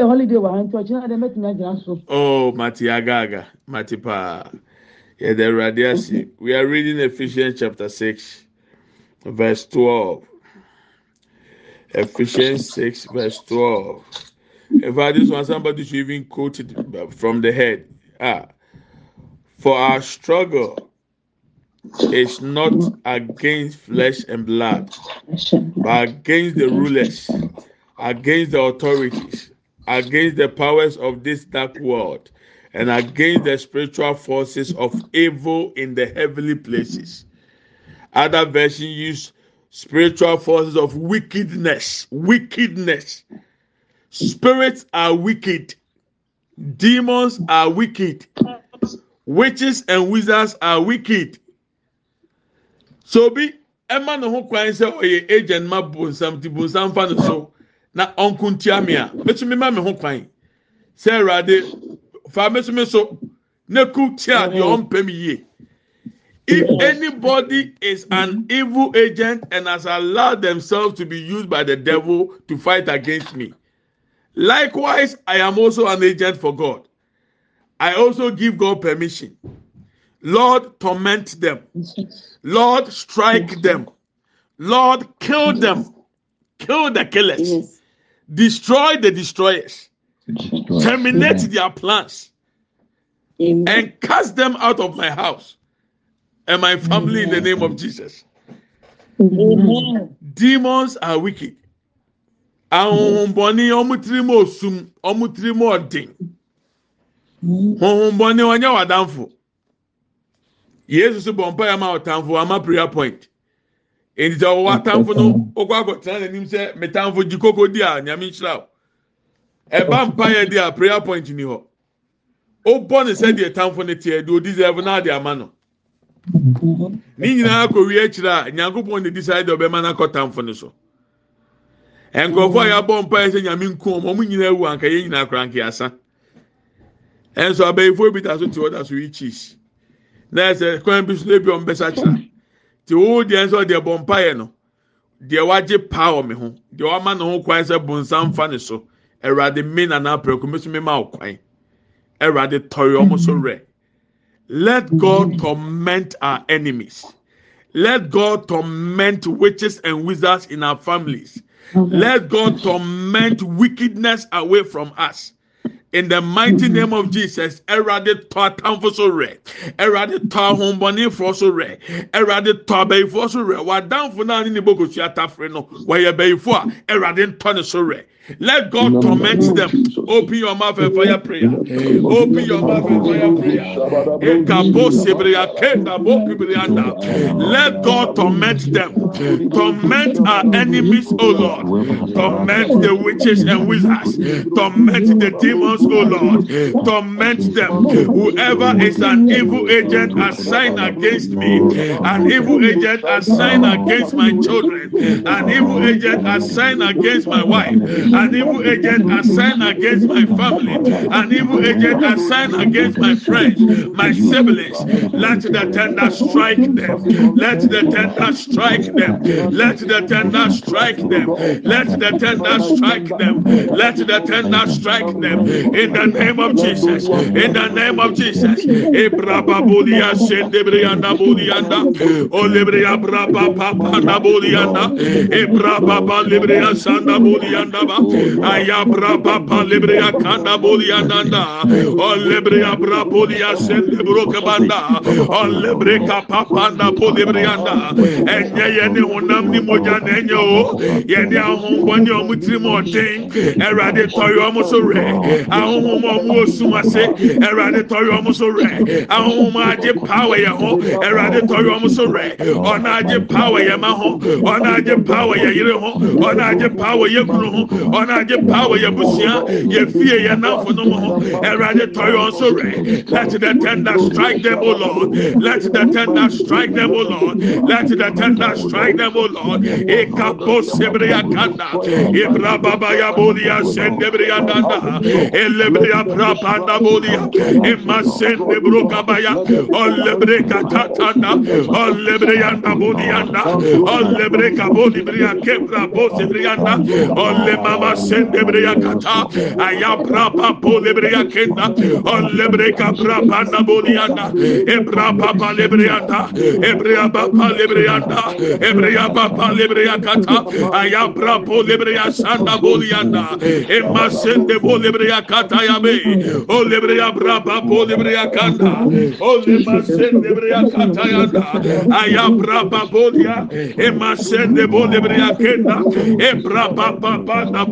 holiday wɔ ha nti ɔkyerɛ dɛ mɛtumi agyina so. oh mati agaga mati paa yɛde awurade ase we are reading ephesians chapter six verse twelve. Ephesians six verse twelve. In fact this one somebody should even quote it from the head. Ah for our struggle is not against flesh and blood but against the rulers against the authorities against the powers of this dark world and against the spiritual forces of evil in the heavenly places. Other version use spiritual forces of wickedness. Wickedness. Spirits are wicked. Demons are wicked. Witches and wizards are wicked. So be Emma no kwan agent ma no so na ɔnko ntia me a mɛtumi ma me ho kwan. Sɛ awurade fa mɛtumi so. Ku tia mm-hmm. deɛ ɔmpɛ mi yie. If mm-hmm. anybody is an evil agent and has allowed themselves to be used by the devil to fight against me likewise i am also an agent for god. I also give god permission. Lord torment them. Lord strike them. Lord kill them. Kill the killers. Destroy the destroyers, terminate their plans, Amen. and cast them out of my house and my family in the name of Jesus. Amen. Demons are wicked. Ahohombɔni ɔmo tiri mu osum, ɔmo tiri mu ɔden. Hohombɔni ɔnyɛ wadanfo. Yesu so bɔ mpa ya ma ɔtanfo ama prayer point. Nti sɛ ɔwɔ atanfo no, ɔkɔ akɔtena n'anim sɛ metanfo gyi koko di a nyame nhyira o. Ɛba mpa yɛ di a prayer point ni hɔ. Ɔbɔ ne sɛ deɛ tanfo ne teɛ de odi zɛɛfo na ade ama no. ne nyinaa kɔwie akyire a nyankopɔn ne decide ɔbɛma no akɔ tamfo no so nkurɔfoɔ a yɛabɔ mpa yɛ sɛ nyame nku ɔmo ɔmo nyinaa wu anka yɛn nyinaa kora nkeasa ɛnso abɛyifoɔ bi ta so te hɔ da so yi cheese na ɛsɛ kwan bi so ebi ɔmo bɛsa kyerɛ te wo deɛ nso deɛ bɔ mpa yɛ no deɛ wagye paa wɔ me ho deɛ wama ne ho kwan sɛ bonsam fa ne so ɛwurade me nana apɛko me so me ma wo kwan ɛwurade tɔre ɔmo so rɛ. Let God torment our enemies. Let God torment witches and wizards in our families. Let God torment wickedness away from us. In the mighty mm-hmm. name of Jesus, Erade tɔ atamfo so rɛ, Erade tɔ ahombɔnifo so rɛ, Erade tɔ abɛyifo so rɛ, wadanfo naa ne ne bokosi atafere no, wɔyɛ abɛyifo a Erade ntɔ ne so rɛ. Let God torment them. Open your mouth and fire prayer. Open your mouth and fire prayer. Ekabo sebreya kenda bo kibrianda. Let God torment them. Torment our enemies, O Lord. Torment the witches and wizards. Torment the demons, O Lord. Torment them. Whoever is an evil agent assigned against me, an evil agent assigned against my children, an evil agent assigned against my wife, an evil agent assigned against my family, an evil agent assigned against my friends, my siblings. Let the tender strike them. Let the tender strike them. Let the tender strike them. Let the tender strike them. Let the tender strike them. In the name of Jesus. In the name of Jesus. Ebrababulia sendebrianda bulianda. Olebria braba papa na bulianda. Ebrababa libria sanda bulianda ba. Ayabra papa libria kanda bulianda da. Olebria brabulia sendebroka banda. Olebreka papa na bulibrianda. Enye yene honam ni moja na enye o. Yene ahombɔ ne ɔmo tiri mu ɔden. Ɛwurade tɔyɔ ɔmo so rɛ. Ahohom ɔmo osum ase. Ɛwurade tɔyɔ ɔmo so rɛ. Ahohom agye power yɛ ho. Ɛwurade tɔyɔ ɔmo so rɛ. Ɔna agye power yɛ ma ho. Agye power yɛ yere ho. Agye power yɛ kunu ho. Ɔna agye power yɛ busua. Yɛ fie yɛ nanfo no mu ho. Ɛwurade tɔyɔ ɔmo so rɛ. Let the tender strike them, O Lord. Let the tender strike them, O Lord. Let the tender strike them, O Lord. Ekapo sebreya kanda. Ibra baba ya bodia sendebreya nanda. Elebreya prapanda bodia. Emma sende broka baya. Olebreka tatanda. Olebreya na bodianda. Olebreka bodi breya kebra bosi breyanda. Ole mama sende breya kata aya braba pole breya kenda olle breka braba na bolianda ebra papa lebreanda ebrea papa lebreanda ebrea papa lebreya kata aya brabo lebreya sanda bolianda emma sende bole breya kata ya be olle breya braba pole breya kanda olle masende breya kata yanda aya braba bolia emma sende bole breya kenda ebra papa panda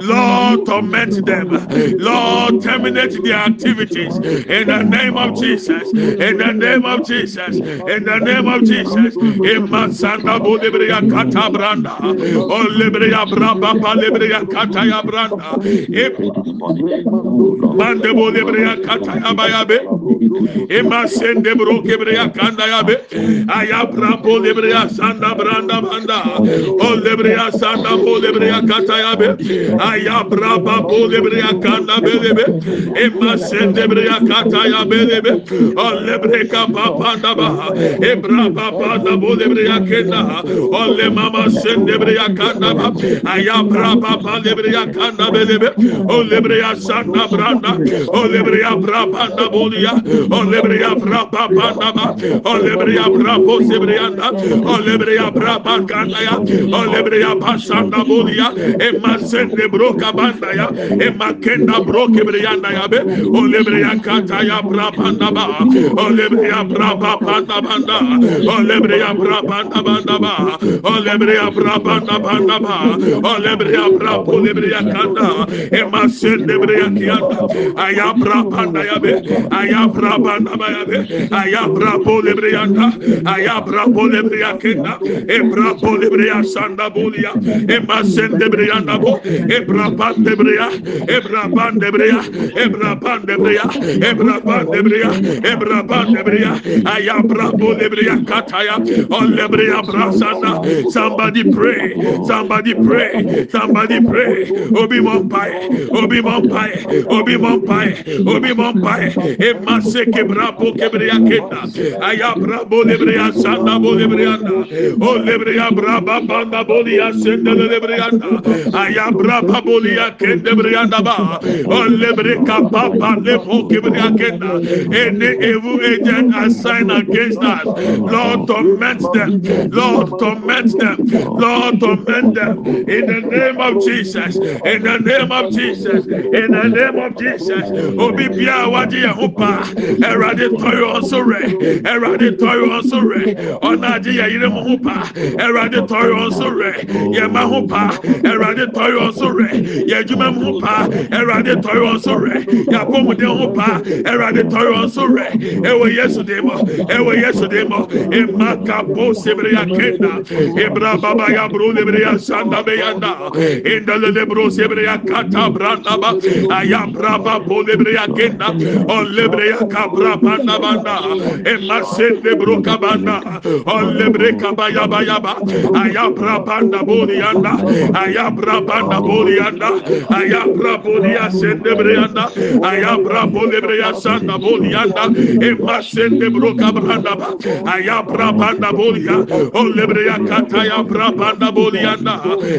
Lord torment them. Lord terminate their activities. In the name of Jesus. In the name of Jesus. In the name of Jesus. Emma sanda bole breya kata branda. Olle breya braba pale breya kata ya branda. Mande bole breya kata ya bayabe. Ema sende broke breya kanda yabe. Ayabra bole breya sanda branda banda. Olle breya sanda bole breya kata yabe ayabra ba bole breya kanda belebe ema sende breya kata ya belebe olle breka papanda ba. Ebra baba da bole breya kenda. Olle mama sende breya kanda ba. Ayabra baba le breya kanda belebe olle breya sanda branda. Olle breya brabanda bolia. Olle breya brabanda ba. Olle breya brabo sebrianda olle breya braba kanda ya. Olle breya basanda bolia Hallelujah. Emasende broka banda ya. Emakenda broke brianda ya be. Olebreya kata ya brabanda ba. Olebreya brabanda banda. Olebreya brabanda banda ba. Olebreya brabanda banda ba. Olebreya brabo lebreya kanda. Emasende breya kianda. Aya brabanda ya be. Aya brabanda ba ya be. Aya brabo lebreya kanda. Aya brabo lebreya kenda. Ebra bo lebreya sanda bolia. Emasende Rasen debreya nabo, Ebraban debreya, Ebraban debreya, Ebraban debreya, Ebraban debreya, Ebraban debreya, Ayabrabo debreya kataya, Olebreya brasana. Somebody pray, somebody pray, somebody pray. Obi mompai, Obi mompai, Obi mompai, Obi mompai. Emase kebrabo kebreya keta, Ayabrabo debreya sanda bo debreya, Olebreya braba banda bo debreya senda debreya. Breya ayabra babolia kende breya ba. Olle breka papa le bo kenda. Any evil agent assigned against us lord torment them. Lord torment them. Lord torment them. In the name of jesus. In the name of jesus. In the name of jesus. Obi bia wadi yɛ ho pa ɛwurade tɔyɔ ɔnso rɛ ɛwurade tɔyɔ ɔnso rɛ ɔnagye yɛ yere mo ho pa ɛwurade tɔyɔ ɔnso rɛ yɛ ma ho pa ɔnso rɛ yɛ adwuma mu pa. Ɛwurade tɔyɔ ɔnso rɛ yɛ apɔmuden ho pa. Ɛwurade tɔyɔ ɔnso rɛ yesu de mɔ ɛwɔ yesu de mɔ emaka bo sebere ya kenda. Ebra baba ya bro lebere ya sanda be yanda indale lebro sebere ya kata branda ba. Aya braba bo lebere ya kenda. On lebre ya kabra banda banda emma sende bro kabanda on lebre kabaya baya ba aya brabanda bo yanda aya brabanda bo yanda aya brabo ya sende bre yanda aya brabo lebre ya sanda bo yanda emma sende bro kabranda ba. Aya brabanda bo ya on lebre ya kata ya brabanda bo yanda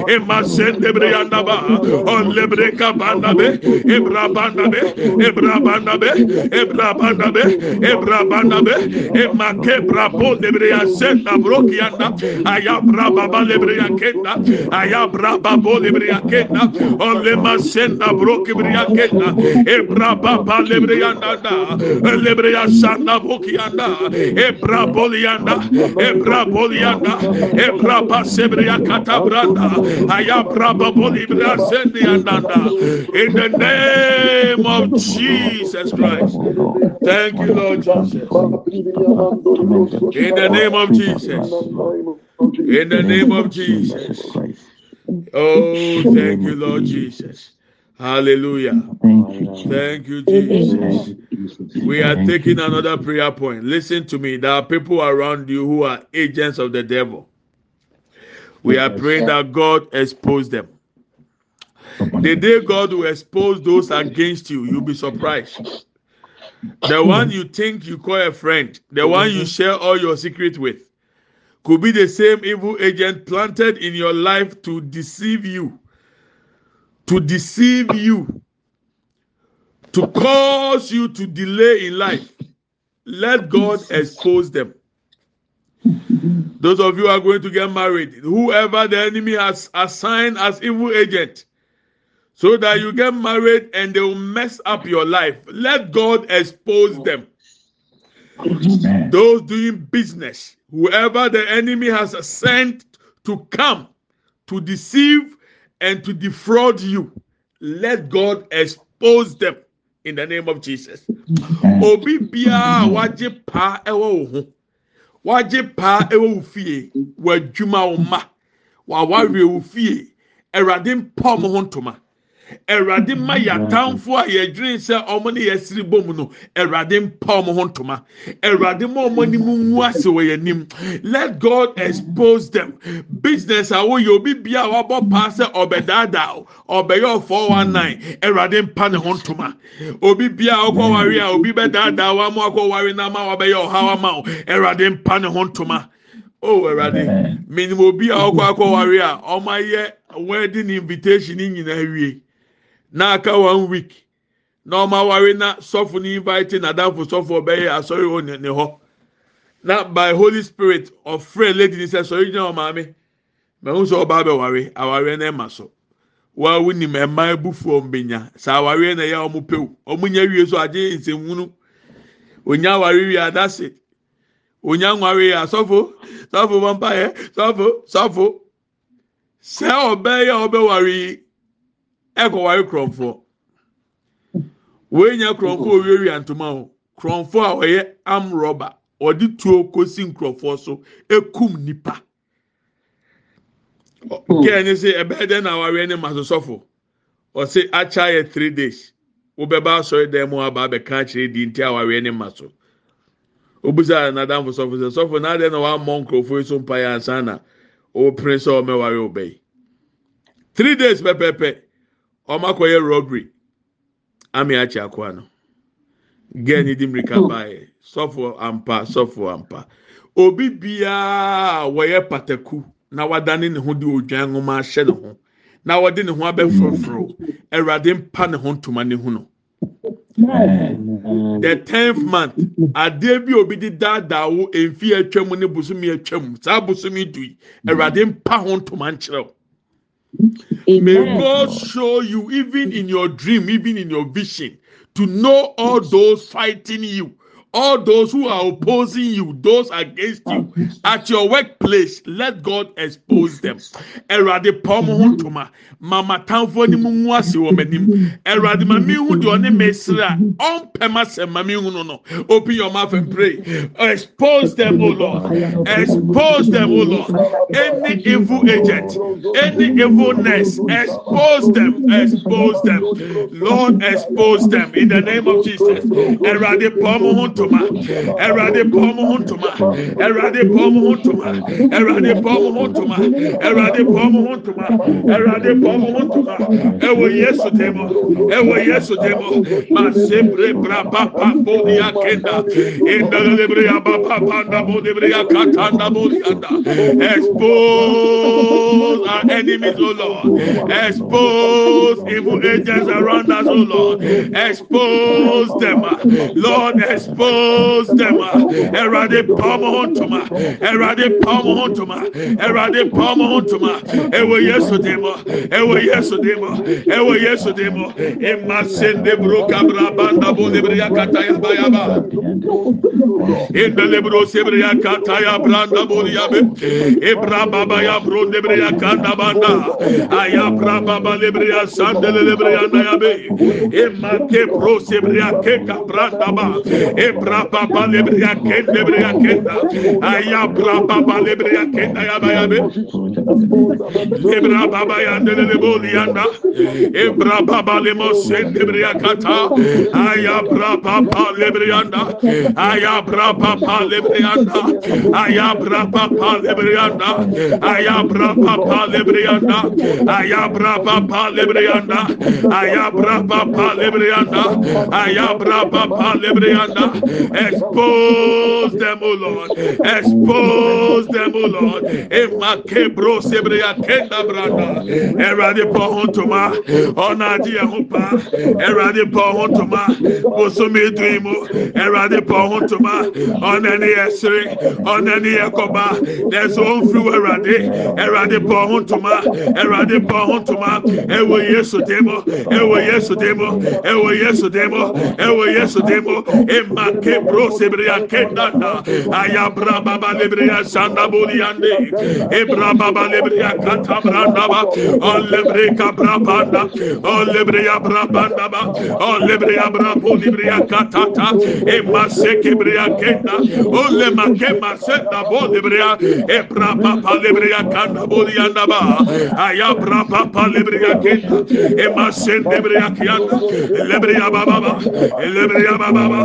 emma sende bre yanda ba. On lebre kabanda be. Ebra banda be. Ebra banda be. Ebra banda be. Ebra banda be. Emma ke brabo lebre ya senda bro yanda aya braba ba lebre ya braba bo lebre ya kenda on masenda bro lebre ya kenda ebra baba lebre yanda da lebre ya sanda bo yanda ebra bo yanda ebra bo yanda ebra ba sebre ya katabranda aya braba bo lebre ya senda yanda in the name of Jesus Christ. Thank you Lord Jesus. In the name of Jesus. In the name of Jesus oh thank you Lord Jesus Hallelujah. Thank you, Jesus. We are taking another prayer point. Listen to me. There are people around you who are agents of the devil. We are praying that God expose them. The day God will expose those against you, you'll be surprised. The one you think you call a friend, the one you share all your secret with, could be the same evil agent planted in your life to deceive you to deceive you, to cause you to delay in life, let God expose them. Those of you are going to get married, whoever the enemy has assigned as evil agent, so that you get married and they will mess up your life, let God expose them. Those doing business, whoever the enemy has sent to come to deceive and to defraud you, let God expose them in the name of Jesus. Obi biara wagye pa ɛwɔ wo ho, wagye pa ɛwɔ wo fie, w'adwuma wo ma, w'awareɛ wo fie, ɛwurade mpa ɔmo ho ntoma. Awurade ma yɛatamfo a yɛdwene sɛ ɔmo ne yɛsiri bom no Awurade mpa ɔmo ho ntoma. Awurade ma ɔmo anim ngu ase wɔ yɛn let God expose them. Business a woyɛ obi bia a wabɔ paa sɛ ɔbɛdaadaa ɔbɛyɛ ɔfɔ one nine. Awurade mpa ne ho ntoma. Obi bia a ɔkɔ wari a obi bɛdaadaa wa mo akɔ wari na ama wabɛyɛ ɔhaw ama o Awurade mpa ne ho ntoma. O Awurade minim obi a ɔkɔ akɔ wari a ɔmo ayɛ wedding invitation nyinaa wie. Na aka one week. Na ọma aware na sọfọ invite na adanfo sọfọ ọbẹyẹ asọrọ wọ ne hɔ na by holy spirit ɔfrɛ lady ni sɛ sɔrɔ gyina ɔmaame mɛhu sɛ ɔbaa bɛ ware awareɛ na ɛma so waa wunim ɛmaa ebufu ɔmbɛnya saa awareɛ na ɛyɛ ɔmo pew ɔmo nya wie so agye nsɛnwunu onya aware wie adase onya nware asɔfo sɔfo bɔmpa yɛ sɔfo sɔfo sɛ ɔbɛyɛ ɔbɛware yi. Ɛkɔware kurɔmfoɔ wei nya kurɔmfoɔ owiewia ntoma o kurɔmfoɔ a ɔyɛ am rɔba ɔde tuo kosi nkurɔfoɔ so. Ekum nipa kɛɛ ne se ɛbɛyɛ dɛ na awareɛ ne ma so sɔfo ɔse akya yɛ three days. Wobɛba asɔre dɛm mu aba abɛka akyerɛ di nti awareɛ ne ma so. Obusa n'adamfo sɔfo sɛ sɔfo n'adɛ na wamɔ nkurɔfoɔ yi so mpa yɛ ansa na sɛ ɔmɛware ɔbɛyi three days pɛpɛɛpɛ. Ọmọ akɔyɛ robbery. Ami akyi akɔa no. Girl ni di mirika baayɛ sɔfo ampa sɔfo ampa. Obi biara wɔyɛ pataku na wadane ne ho de odwan nwoma ahyɛ ne ho na wɔde ne ho abɛforoforo awurade mpa ne ho ntoma ne ho no the tenth month adeɛ bi obi di daadaa wo mfi atwam ne bosomi atwam saa bosomi du yi awurade mpa ho ntoma nkyerɛw. May God show you, even in your dream, even in your vision, to know all those fighting you, all those who are opposing you, those against you at your workplace, let God expose them. Erade pomo huntuma, mama tanfo ni mungu ase wo manim. Erade mami hu de one mesra, on pema se mami hu no. Open your mouth and pray. Expose them, O Lord. Expose them, O Lord. Any evil agent, any evilness, expose them, expose them. Lord, expose them in the name of Jesus. Erade pɔn mo ho ntoma ɛwurade pɔn mo ho pɔn mo ɛwurade pɔn mo ho ntoma ɛwurade pɔn mo ho ntoma yesu dɛmɔ ɛwɔ yesu dɛmɔ ma se bre bra papa bodi akenda. Indale bre ya papa panda ya katanda bodi anda. Expose our enemies o lord. Expose evil agents around us o lord. Expose them. Lord expose them. Erade palm hontoma. Erade mpaw mo ho ntoma awurade mpaw mo ho ntoma ɛwɔ yesu den mu ɛwɔ yesu den mu ɛwɔ yesu den mu ɛma sende buru kabra banda bo lebere ya kata ya ba ya ba. Ɛnda lebere o sebere ya kata ya branda bo ya be. Ɛbra baba ya bro lebere ya kanda banda. Aya bra baba lebere ya sandele lebere ya na ya be. Ɛma ke bro sebere ya ke kabranda ba. Ɛbra baba lebere ya ke lebere ya ke aya bra baba lebere lebria kenda ya ba ya be lebra baba ya ndele le boli anda e braba ba le mo sende bria kata aya braba ba lebria anda aya braba ba lebria anda aya braba ba lebria anda aya braba ba lebria anda aya braba ba lebria anda aya braba ba lebria anda aya braba ba lebria anda Expose them, O Lord. Expose them. Them, Lord. Emma kebro sebreya kenda branda. Erade po hontoma. Onadi ahupa. Erade po hontoma. Bosumi dreamo. Erade po hontoma. Onani esri. Onani ekoba. There's one through erade. Erade po hontoma. Erade po hontoma. Ewo yesu demo. Ewo yesu demo. Ewo yesu demo. Ewo yesu demo. Emma kebro kenda. Ayabra baba lebreya sanda boliande. Ebra baba lebreya kata branda ba. Olebre kabra banda. Olebre abra banda ba. Olebre abra bolibreya katata. Emma sekebreya kenda. Ole makema senda bolibreya. Ebra baba lebreya kanda bolianda ba. Ayabra baba lebreya kenda. Emma sendebreya kianda. Lebreya baba ba. Lebreya baba ba.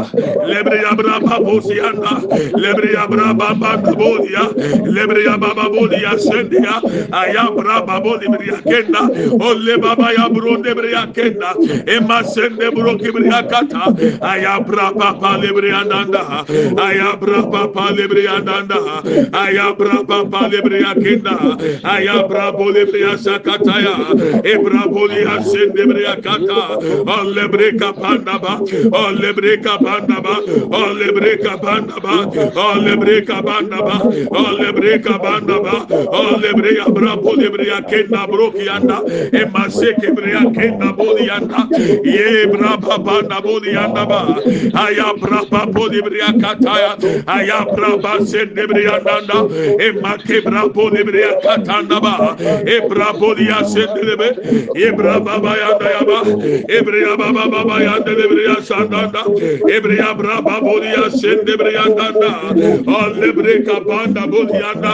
Lebreya abra baba sianda. Lebreya abra baba bolia. lebriya baba boli ya sendia aya braba boli briya kenda. Ole baba ya bro de briya kenda. Ema sende bro ki briya kata. Aya braba pa lebriya danda aya braba pa lebriya danda aya braba pa lebriya kenda. Aya brabo lebriya sakata ya. E brabo ya sende briya kata. Ole breka panda ba. Ole breka panda ba. Ole breka panda ba. Ole breka panda ba. Ole breka panda ba. Ole breya bra bolebreya kenda bro kianda. Emma seke breya kenda bolianda. Ye bra baba na bolianda ba. Ayabra baba bolebreya kataya. Ayabra ba sende breya nanda. Emma kebra bolebreya katanda ba. Ebra bolia sende lebe. Ebra baba yanda yaba. Ebreya baba baba yanda lebreya sandanda. Ebreya bra baba bolia sende breya nanda. Ole breka banda Yanda.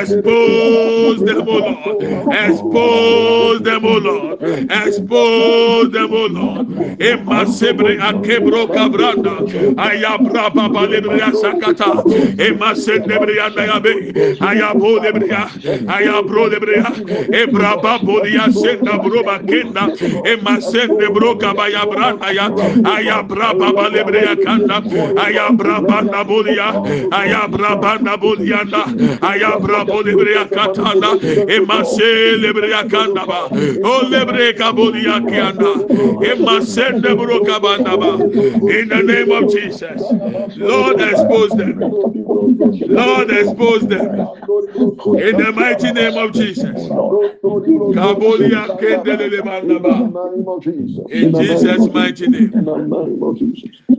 Expose them, O Lord. Expose them, O Lord. Expose them, O Lord. Emma Sebre Akebro Cabranda. Ayabra Baba Lebria Sakata. Emma Sendebria Dayabe. Ayabo Lebria. Ayabro Lebria. Ebra Babodia Senda Broba Kenda. Emma Sendebro Cabayabra. Ayabra Baba Lebria Kanda. Ayabra Banda Bodia. Ayabra Banda Bodianda. Mm. ayabra bolibria katanda emase lebria kandaba o lebre kabolia kianda emase debro kabandaba in the name of Jesus. Lord expose them. Lord expose them. In the mighty name of Jesus. Kabolia kendelele mandaba. In Jesus' mighty name.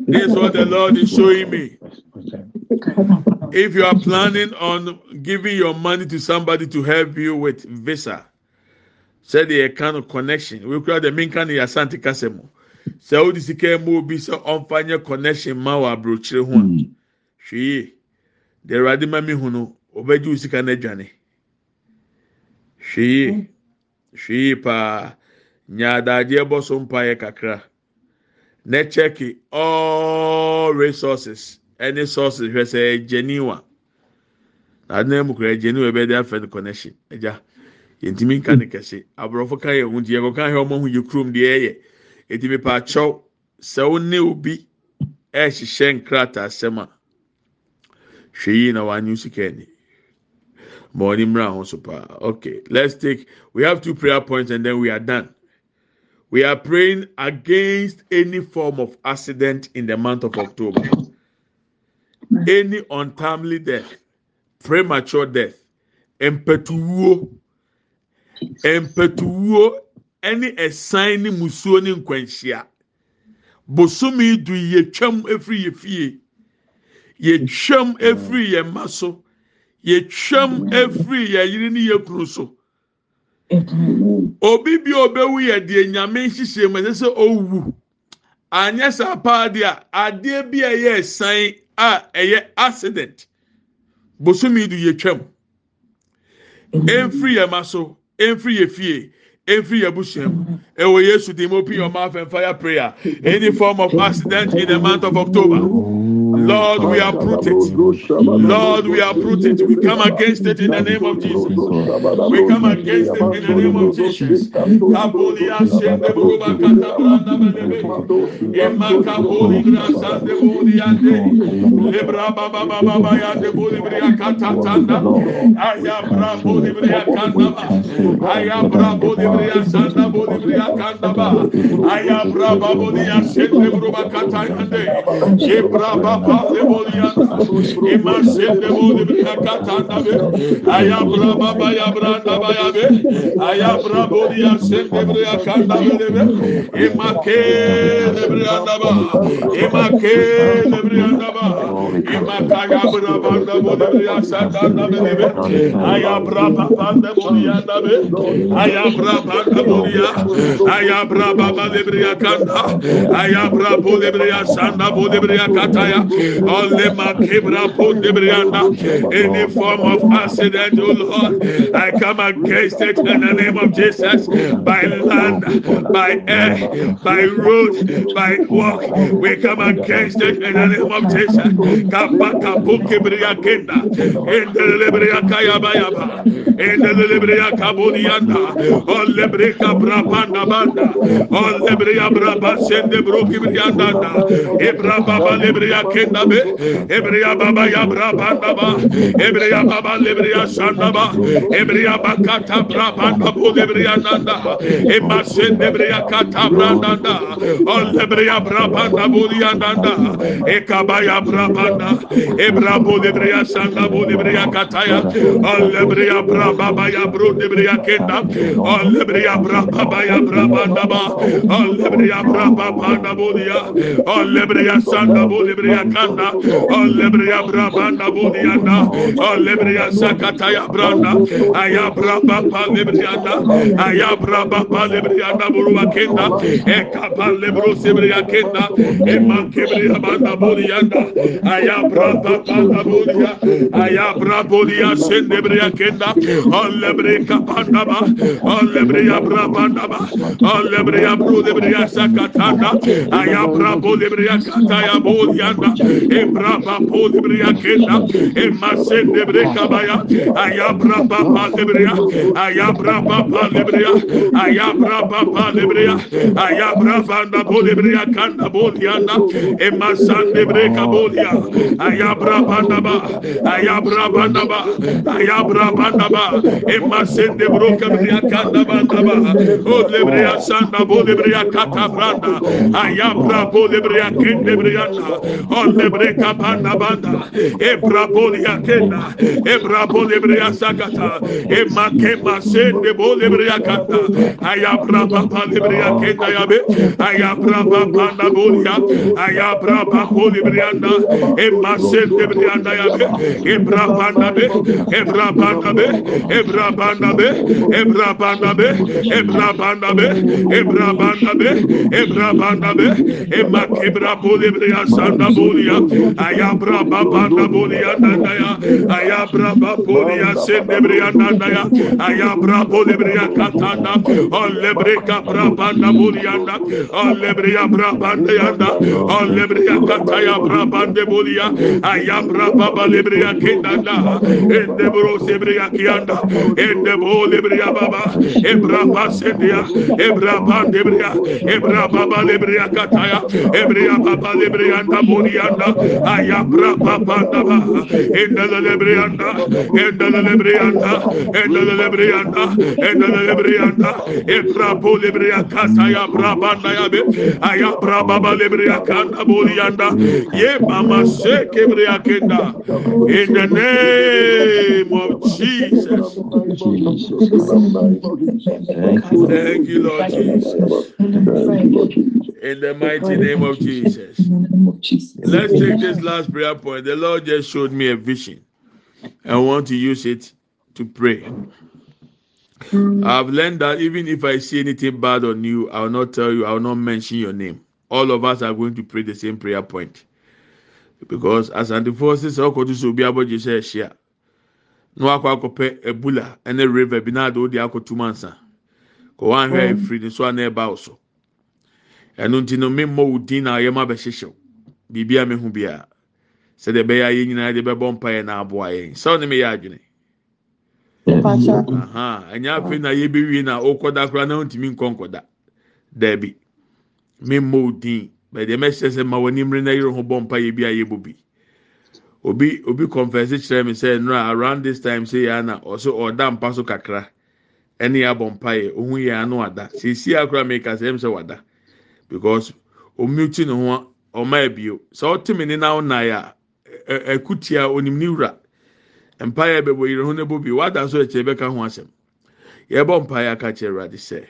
This is what the Lord is showing me. If you are planning on giving your money to somebody to help you with visa, say the kind of connection. We call the main kind of Asante Kasemo. Sɛ wodi sika mu obi sɛ ɔmfa nyɛ connection ma wɔ aburokyire ho a hwɛ hmm. yie deɛ awurade ma mi hu no ɔbɛgye wo sika no adwane yie hwɛ yie paa. Nyaadagyeɛ bɔ so mpaeɛ kakra. Na check all resources. Ɛne sources hwɛ sɛ genuine na adan mu kura genuine bɛyɛ de afɛ no connection. Ɛgya yɛntumi nka ne kɛse. Aborɔfo ka yɛ ho nti yɛkɔ ka yɛ ɔmo ho yɛ kurom deɛ ɛyɛ. Ɛtumi pa akyɛw sɛ wo ne obi ɛhyehyɛ nkrataa asɛm a hwɛ yie na wanyi sika ani ho so paa okay let's take we have two prayer points and then we are done. We are praying against any form of accident in the month of October. Any untimely death, premature death, empetuwo, empetuwo, any ɛsan ne musuo ne nkwanhyia. Bosomi du yɛtwam efiri yɛ fie, yɛtwam efiri yɛ mma yɛtwam ɛfiri yɛ yere ne yɛ kunu so. Obi bia obɛwu yɛ deɛ nyame nhyehyee mu ɛsɛ sɛ ɔwu. Anyɛ saa paa deɛ a adeɛ bi a ɛyɛ ɛsane a ɛyɛ accident bosomi du yɛtwam. Ɛmfiri yɛ ma so ɛmfiri yɛ fie every Yabushem. ɛwɔ Yesu, open your mouth and fire prayer. Any form of accident in the month of October. Lord, we uproot it. Lord, we uproot it. We come against it in the name of Jesus. We come against it in the name of Jesus. Kabolia shende buruba kata branda belebe. Emma kaboli brasa de boli ande. Lebra baba baba baba ya de boli bria kata tanda. Aya bra boli bria kanda ba. Aya bra boli bria sanda boli bria kanda ba. Aya bra baba ya shende buruba kata ande. Ebra baba le boli anda. Emma shende boli bria kata anda be. Aya bra baba ya branda ba ya be. Aya bra boli ya shende bria kanda belebe. Emma ke le bria anda ba. Emma ke le bria anda ba. Emma kaya bra banda boli bria sanda anda belebe. Aya bra baba anda boli anda be. Aya bra banda boli ya. Aya bra baba le bria kanda. Aya bra boli bria sanda boli bria kataya. Any form of accident, oh Lord, I come against it in the name of Jesus. By land, by air, by road, by walk, we come against it in the name of Jesus. In the libria kaya bayaba. In the libria kabunianda. On lebrika brabanda banda. On lebria braba sende broki brianda. Ebra baba libria kenda be. Ebria baba ya brabanda ba. Ebria baba libria sanda ba. Ebria bakata brabanda bu libria nanda. Emma sende bria kata branda. On lebria brabanda bulianda. Ekabaya brabanda. Ebra bu libria sanda bu libria kataya. On lebria brababa ya bru libria kenda. On lebria brababa ya brabanda ba. On lebria brababa bulia. On lebria sanda bu libria branda. Olebre oh, ya brabanda budi anda olebre oh, ya sakata ya branda. Aya braba pa lebre anda aya braba pa lebre anda buruwa kenda. E kapa lebro sebre ya kenda. E mankebre ya banda budi anda aya braba pa la budi aya brabo ya sendebre ya kenda oh, olebre kapanda ba. Olebre ya brabanda ba. Olebre ya bru lebre ya sakata aya brabo lebre ya kata ya budi anda ebra ba podria kenda e masse de breka baya ayabra ba ba lebria ayabra ba ba lebria ayabra ba ba lebria ayabra vanda bo lebria kanda bo dianda e massan de breka bo dia ayabra banda ba ayabra banda ba ayabra banda ba e masse de broka bria kanda banda ba o lebria sanda bo lebria kata branda ayabra bo lebria kende bria o lebreka panda banda. E brabolia tenda e brabolebrea sakata e makema sende bolebrea kata aya braba palebrea kenda yabe. Aya braba panda bolia aya braba bolebrea na e masende brianda yabe. E brabanda be. E brabanda be. E brabanda be. E brabanda be. E brabanda be. E brabanda be. E brabanda be. E makebra bolebrea sanda bolia Aya braba banda bolia nanda ya. Aya braba bolia sende brianda ya. Aya brabo libria katanda. On lebreka brabanda bolianda. On lebria brabanda yanda. On lebria kataya brabande bolia. Aya braba libria kindanda. Ende bro sebria kianda. Ende bo libria baba. Ebraba sendia. Ebraba debria. Ebraba baba libria kataya. Ebria baba libria anda bolianda. Aya braba banda ba. Ende lebrianda. Lebrianda. Ende lebrianda. Ende lebrianda. Ebra bo libria kataya brabanda yabe. Aya braba libria kanda bolianda. Ye mama kenda. In the name of Jesus. Thank you, Lord Jesus. In the mighty name of Jesus. Let's take this last prayer point. The Lord just showed me a vision. I want to use it to pray. I've learned that even if I see anything bad on you, I will not tell you, I will not mention your name. All of us are going to pray the same prayer point. Because as the forces of Kodu so be able to say share. No akwa akɔpɛ ebula ɛne river bi na adi odi akoto mansa. Kò wọn ahwɛ efiri ne so a na ɛba so. Ɛno nti no mmemmɔ wo din na ayɛ ma bɛhyehyɛw. Biribi a mehu biara. sɛdeɛ ɛbɛyɛ a yɛn nyinaa de bɛbɔ mpaeɛ na aboa yɛn. Sɛ ɔne mi yɛ adwene. Ɛnyɛ afei na yɛbɛwie na ɔkɔda koraa na ɔntumi nkɔ nkɔda. Daabi mmemmɔ odin bɛdeɛ mɛhyɛ sɛ ma wɔn nimire na yɛrɛ ho bɔ mpaeɛ bi a yɛbɔ bi. Obi obi kɔnfɛnsi kyerɛ mi sɛ nnura around this time sɛ yɛn ana ɔso ɔda mpa so kakra. Ɛne yɛ abɔ mpaeɛ ohun yɛn ano ada. Sisi akora mi ka sɛ ɛm sɛ wada because omiuti ne ho ɔma ebio sɛ ɔte mi ne na ɔnan a ɛkutia onim ne wura. Mpaeɛ bɛbɔ yɛrɛ ho ne bo bi wada nso ɛkyɛ bɛka ho asɛm. Yɛbɔ mpaeɛ aka kyerɛ ɛwurade sɛ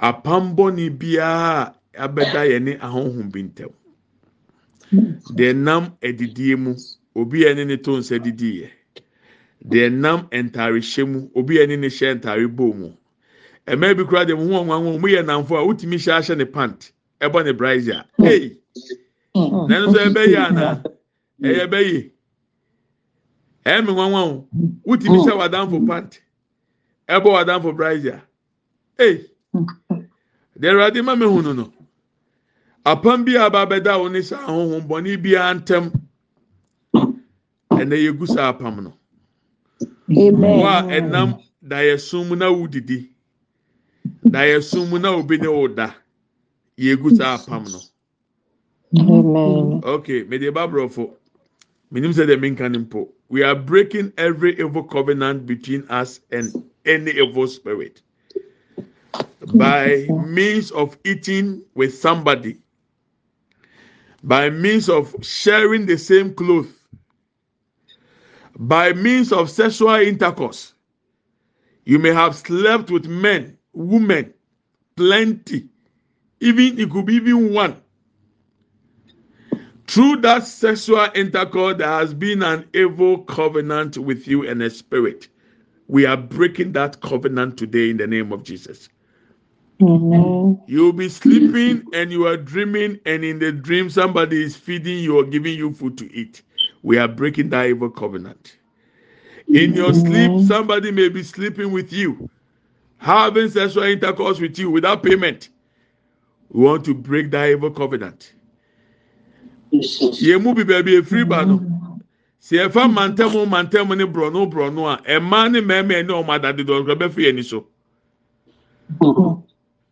apambɔni biara abɛda yɛn ne ahohom bi ntɛm. deɛ nam adidie mu obi a ɛne ne to nsa didi yɛ deɛ nam ntaare hyɛ mu obi a ɛne ne hyɛ ntaare bɔ mu. Mmaa bi koraa deɛ mo ho ɔnwan wɔn mo yɛ namfo a wotumi hyɛ ahyɛ ne pant. Ɛbɔ ne brazier hey! Nanso nso ɛbɛyɛ ana ɛyɛ bɛyɛ ɛyɛ mi nwanwan o. Wotumi hyɛ wadanfo pant. Ɛbɔ wadanfo brazier hey! Deɛ ɛwurade ma mi hu no. No. apam bi a aba abɛda wo ne saa ahohom bɔne biara ntɛm ɛnna yɛgu saa apam no. Wo a ɛnam dayɛsum mu na wodidi dayɛsum mu na obi ne wo da yɛgu saa apam no. Okay mede ba borɔfo menim sɛ deɛ menka ne mpo we are breaking every evil covenant between us and any evil spirit. By means of eating with somebody by means of sharing the same clothes, by means of sexual intercourse. You may have slept with men, women, plenty, even it could be even one. Through that sexual intercourse, there has been an evil covenant with you and a spirit. We are breaking that covenant today in the name of Jesus. You'll be sleeping and you are dreaming, and in the dream, somebody is feeding you or giving you food to eat. We are breaking that evil covenant. In your sleep, somebody may be sleeping with you, having sexual intercourse with you without payment. We want to break that evil covenant. Yemu bi baabi efiri ba no. Si ɛfa mantam mantam ne borɔno borɔno a, ɛmaa ne mmarima ne wɔn adade dɔnkɔ bɛfi ani so.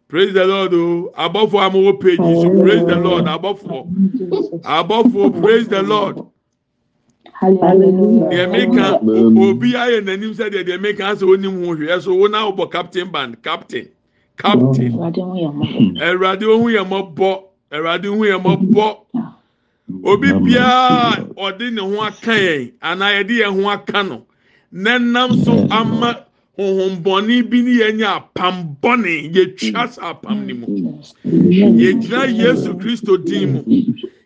praise the lord o. Abɔfo amowo page so praise the lord abɔfo. Abɔfo praise the lord. Deɛ meka obi ayɛ n'anim sɛ deɛ deɛ meka asɛ onim ho hwɛ so wɔn a wɔbɔ captain band captain captain. Mm. Ɛwurade ohun yɛ mɔbɔ ɛwurade ohun yɛ mɔbɔ obi biara ɔde ne ho aka yɛn anaa yɛde yɛn ho aka no nenam so ama. honhombɔne bi ne yɛnyɛ apam bɔne yɛtwa sa apam ne mu. Yɛgyina yesu kristo din mu.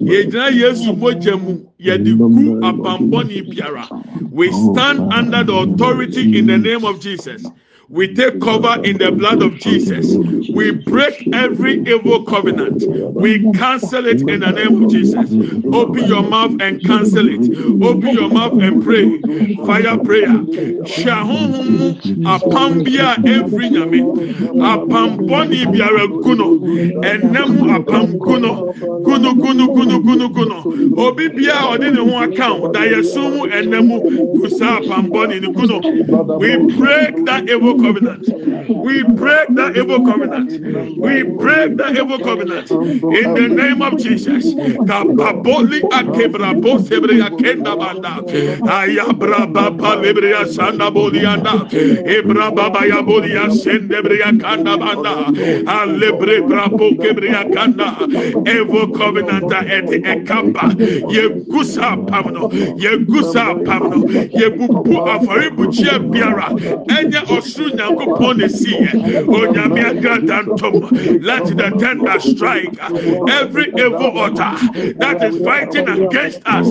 Yɛgyina yesu mogya mu. Yɛde gu apam bɔne biara. We stand under the authority in the name of jesus we take cover in the blood of Jesus. We break every evil covenant. We cancel it in the name of Jesus. Open your mouth and cancel it. Open your mouth and pray. Fire prayer. Shahuhumu apambia every nyame. Apamboni biara guno. Enemu apam guno. Guno guno guno guno guno. Obi bia odi ne account. Da yesumu enemu gusa apamboni ni guno. We break that evil covenant. We break the evil covenant. We break the evil covenant in the name of Jesus. Sebre akenda banda. Asanda baba akanda banda. Akanda. Evil covenant et ekamba. Yegusa pamno. Yegusa pamno. Yebubu afari buchia biara. Enye osu nyankopɔn na esi yɛ onyame agrada ntom let the tender strike. Every evil altar that is fighting against us.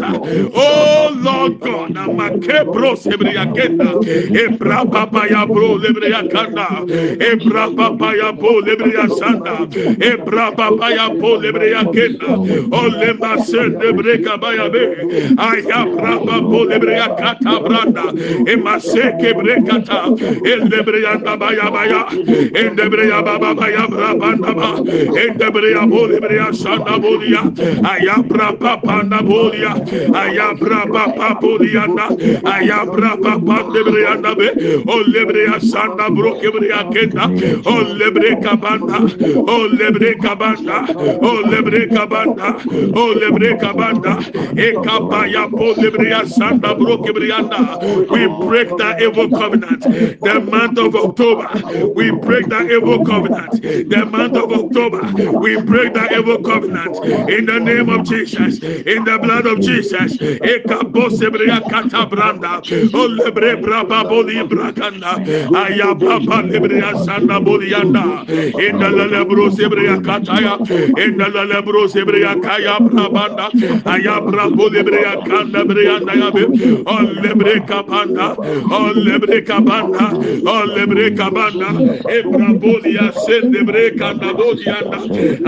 Oh lord god na make bro sebriya kenda ebra papa ya bro lebriya kanda ebra papa ya bo lebriya sanda ebra papa ya bo lebriya kenda ole masende breka baya be. Aya bra papa lebriya kata branda. Emaseke brekata ele baba we break that evil covenant. The month of October we break that evil covenant. The month of October we break that evil covenant. In the name of Jesus in the blood of Jesus. In the kataya in the kaya brabanda ayabra boli breya kanda breyanda yabe o lebre kapanda o lebre kabanda o lebre kabanda ebra bolia sende bre kanda bolianda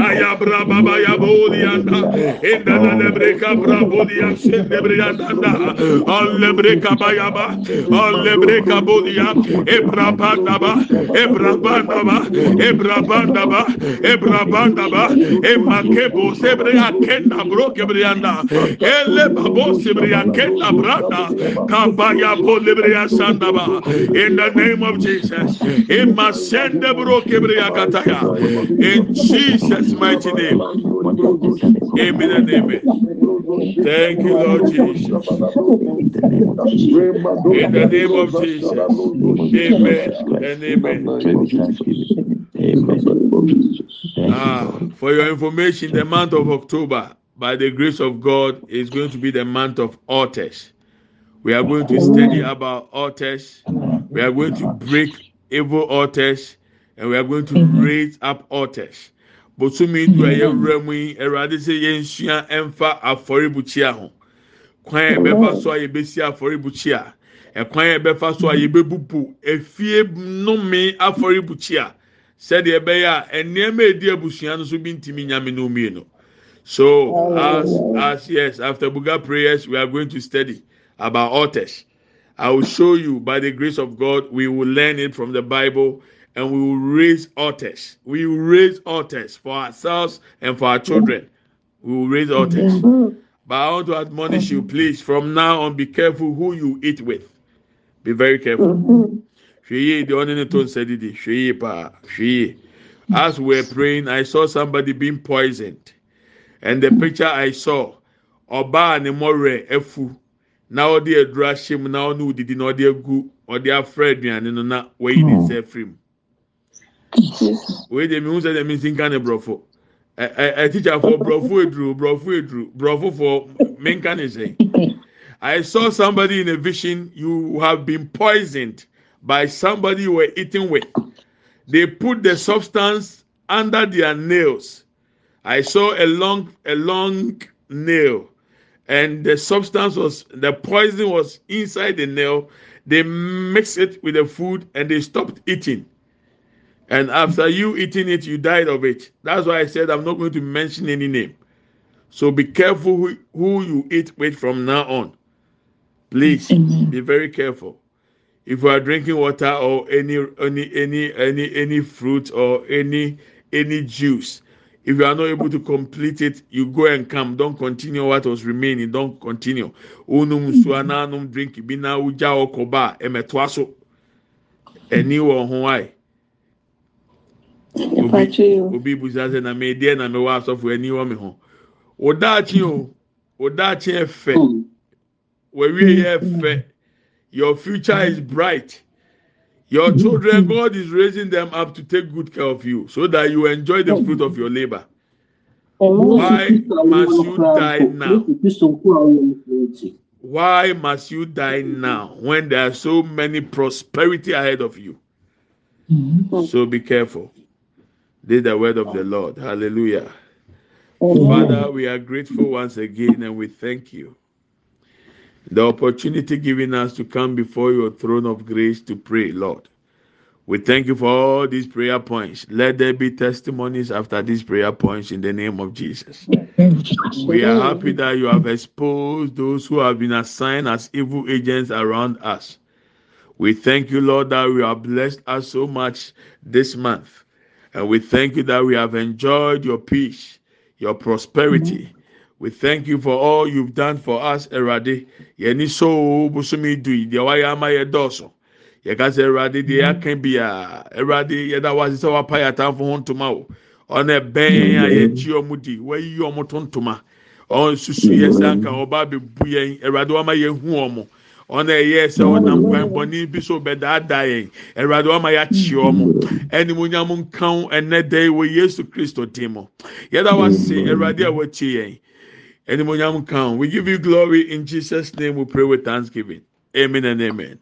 ayabra baba ya bolianda in the lebre kabra bolia sende breyanda o lebre kabayaba o lebre kabolia ebra banda ba ebra banda ba ebra banda ba ebra banda ba emakebo sebre akenda bro kebrianda ele babo sebre akenda branda kabaya bo lebre asanda ba. In the name of Jesus. Emasende bro kebriya kataya in Jesus mighty name. Amen and amen. Thank you lord Jesus. In the name of Jesus. Amen and amen. Ah, for your information, the month of October, by the grace of God, is going to be the month of altars. We are going to study about altars. We are going to break evil altars, and we are going to raise up altars. Bosumi du a yɛwura mu yi, Awurade sɛ yɛnsua ɛmfa afɔrebukyia ho. Kwan a yɛbɛfa so a yɛbɛsi afɔrebukyia. Ɛkwan a yɛbɛfa so a yɛbɛbubu efie nnome afɔrebukyia. Sɛdeɛ ɛbɛyɛ a nneɛma edi abusua no so bi ntumi nyame no mmienu. So as as yes, after Buga prayers, we are going to study about altars. I will show you by the grace of God, we will learn it from the Bible and we will raise altars. We will raise altars for ourselves and for our children. We will raise altars. Mm-hmm. But I want to admonish you, please, from now on, be careful who you eat with. Be very careful. Mm-hmm. Hwee the only to said it. Hwee pa. Hwee. As we were praying, I saw somebody being poisoned. And the picture I saw, ọbaa ne mọrẹ efu, na ọde aduru ahyɛ mu na ɔne odidi na ɔde agu ɔde afra aduane no na wayi ne nsa afiri mu. Wei de mi hu sɛ de mi nsi nka ne borɔfo. Ɛ ɛ ɛtikyafo borɔfo eduru borɔfo eduru borɔfo fɔ mi nka ne sɛ. I saw somebody in a vision. You have been poisoned by somebody you were eating with. They put the substance under their nails. I saw a long, a long nail, and the substance was the poison was inside the nail. They mixed it with the food and they stopped eating. And after you eating it, you died of it. That's why I said I'm not going to mention any name. So be careful who, who you eat with from now on. Please be very careful. If you are drinking water or any any any any any fruit or any any juice, if you are not able to complete it, you go and come. Don't continue what was remaining. Don't continue. Unum suananum drink bina uja okoba emetwaso. Eni wo ho ai. Obi busa na me deɛ na me wɔ asɔfo ani wɔ me ho. Odaakye o, odaakye ɛfɛ. Wɔwie yɛ ɛfɛ. Your future is bright. Your children, God is raising them up to take good care of you so that you enjoy the fruit of your labor. Why must you die now? Why must you die now when there are so many prosperity ahead of you? So be careful. This is the word of the Lord. Hallelujah. Father, we are grateful once again and we thank you. The opportunity given us to come before your throne of grace to pray, Lord. We thank you for all these prayer points. Let there be testimonies after these prayer points in the name of Jesus. We are happy that you have exposed those who have been assigned as evil agents around us. We thank you, Lord, that we are blessed us so much this month. And we thank you that we have enjoyed your peace, your prosperity. We thank you for all you've done for us, Erade. Yeni so busumi dui, de waya ama ye doso. Yeka se Erade de aka mm-hmm. bia. Erade yeda wasi se wapa ya tamfo ho ntoma o. Ɔna ɛbɛn a yɛgye ɔmo di, wɔayi ɔmo to ntoma. Ɔn susu yɛ sɛ anka ɔba mm-hmm. abebu yɛn, Erade wama yɛn hu ɔmo. ɔna ɛyɛ sɛ ɔnam kwan bɔnne bi so bɛdaadaa yɛn awurade wama yɛakye ɔmo ɛnimonyam mm-hmm. nkan ɛnɛ dɛ wɔ yesu kristo dim mu yɛda wase awurade a wɔakye yɛn ɛnimonyam nkan we give you glory in jesus name. We pray with thanksgiving. Amen and amen.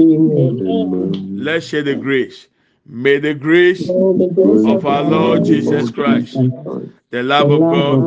amen. Let's share the grace. May the grace of our lord jesus christ the love of God,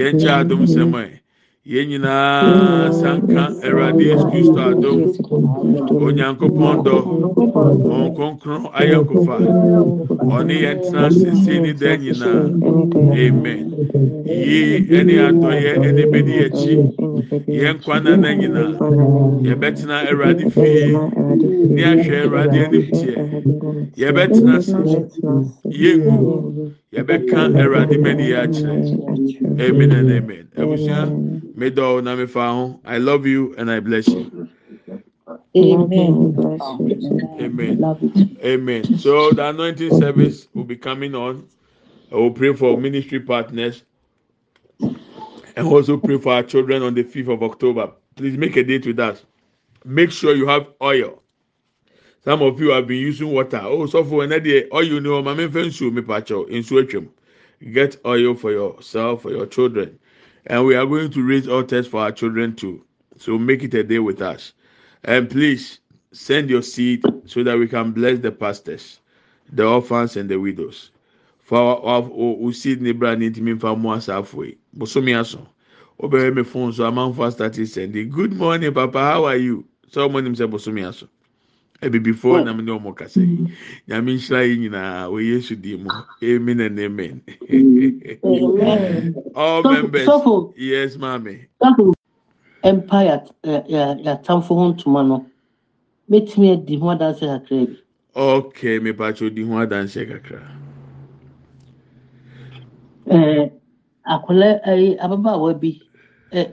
Yɛn kyɛ adum mm-hmm. sɛm ɛ. Yɛn nyinaa sanka Awurade Yesu Kristo adum. Onyankopɔn dɔ. Wɔn kronkron ayɛ nkofa. Ɔne yɛn tena sese ne dan nyinaa. Amen. Yie ɛne adɔyɛ ɛne bedi akyi. Yɛn nkwa nana nyinaa. Yɛbɛtena Awurade fie. Ne ahwɛ Awurade anim teɛ. Yɛbɛtena ase. Yɛngu. Yɛbɛka Awurade mɛni yɛ akyerɛ. Amen and amen. Abusua. Medɔw na mefa ho. I love you and I bless you. Amen. Amen. Amen. So the anointing service will be coming on. I will pray for ministry partners and also pray for our children on the 5th of October. Please make a date with us. Make sure you have oil. Some of you have been using water. Oh, so for another oil, oh, you know, my main me pacho in Switchum. Get oil for yourself, for your children. And we are going to raise altars for our children too. So make it a day with us. And please send your seed so that we can bless the pastors, the orphans, and the widows. For our, our, our seed neighbor need to mean for more halfway. Bosomi aso. Obere me phone so amount for started sending. Good morning, Papa. How are you? So morning say bosomi aso. Ebi before na me ne omo kasa yi. Nyame nhyira yi nyinaa wɔ Yesu din mu. Amen and amen. All members. Sɔfo, Yes, mommy. sɔfo, empire yɛatamfo ho ntoma no, mɛtumi adi ho adanse kakra bi. Okay, me pacho di ho adanse kakra. Ɛɛ, akwadaa, ɛyi, ababaawa bi, ɛ- ɛ-